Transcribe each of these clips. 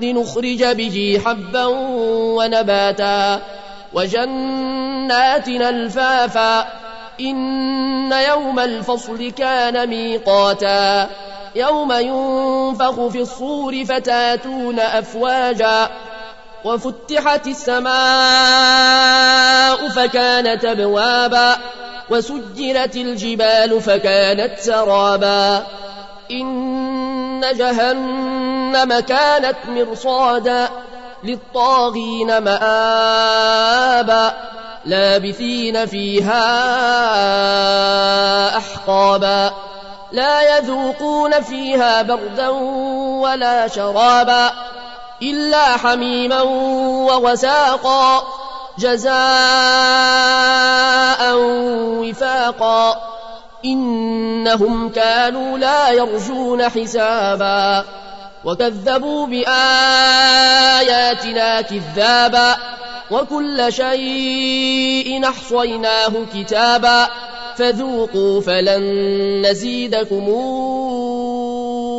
لنخرج به حبا ونباتا وجنات الفافا إن يوم الفصل كان ميقاتا يوم ينفخ في الصور فتاتون أفواجا وفتحت السماء فكانت أبوابا وسجلت الجبال فكانت سرابا إن جهنم كانت مرصادا للطاغين مآبا لابثين فيها أحقابا. لا يذوقون فيها بردا ولا شرابا إلا حميما ووساقا جزاء وفاقا. إنهم كانوا لا يرجون حسابا. وكذبوا بآياتنا كذابا وكل شيء أحصيناه كتابا فذوقوا فلن نزيدكم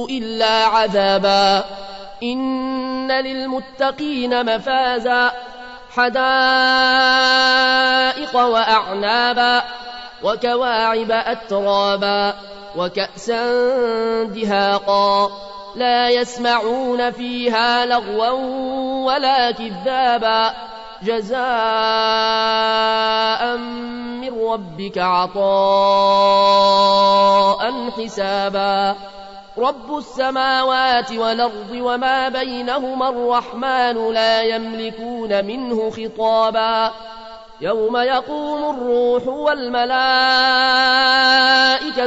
إلا عذابا إن للمتقين مفازا حدائق وأعنابا وكواعب أترابا وكأسا دهاقا لا يسمعون فيها لغوا ولا كذابا. جزاء من ربك عطاء حسابا. رب السماوات والأرض وما بينهما الرحمن لا يملكون منه خطابا. يوم يقوم الروح والملائكة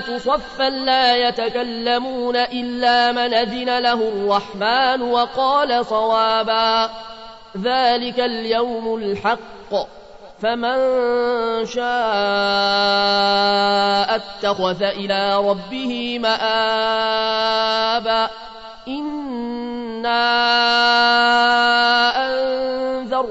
صفا لا يتكلمون إلا من أذن له الرحمن وقال صوابا. ذلك اليوم الحق. فمن شاء اتخذ إلى ربه مآبا. إنا